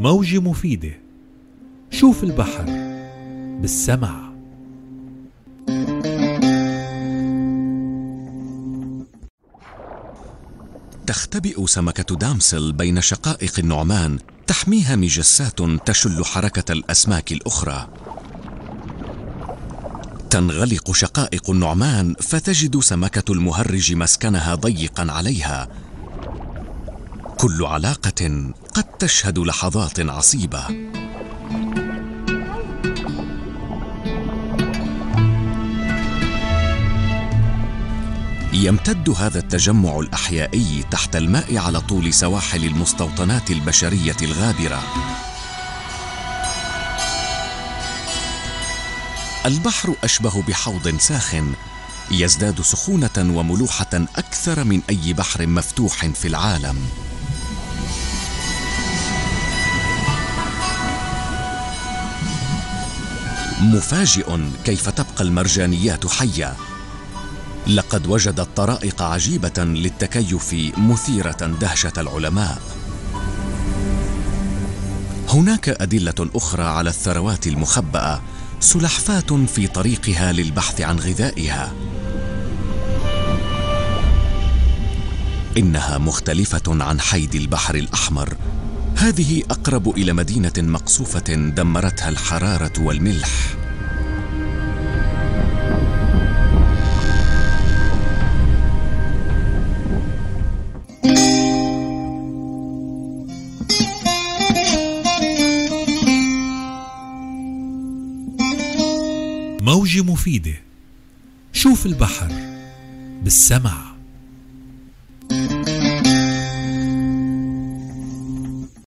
موجة مفيدة شوف البحر بالسمع تختبئ سمكة دامسل بين شقائق النعمان تحميها مجسات تشل حركة الأسماك الأخرى. تنغلق شقائق النعمان فتجد سمكة المهرج مسكنها ضيقا عليها. كل علاقة قد تشهد لحظات عصيبة. يمتد هذا التجمع الأحيائي تحت الماء على طول سواحل المستوطنات البشرية الغابرة. البحر أشبه بحوض ساخن يزداد سخونة وملوحة أكثر من أي بحر مفتوح في العالم. مفاجئ كيف تبقى المرجانيات حية. لقد وجدت طرائق عجيبة للتكيف مثيرة دهشة العلماء. هناك أدلة أخرى على الثروات المخبأة سلحفاة في طريقها للبحث عن غذائها. إنها مختلفة عن حيد البحر الأحمر هذه أقرب إلى مدينة مقصوفة دمرتها الحرارة والملح. موجة مفيدة. شوف البحر بالسمع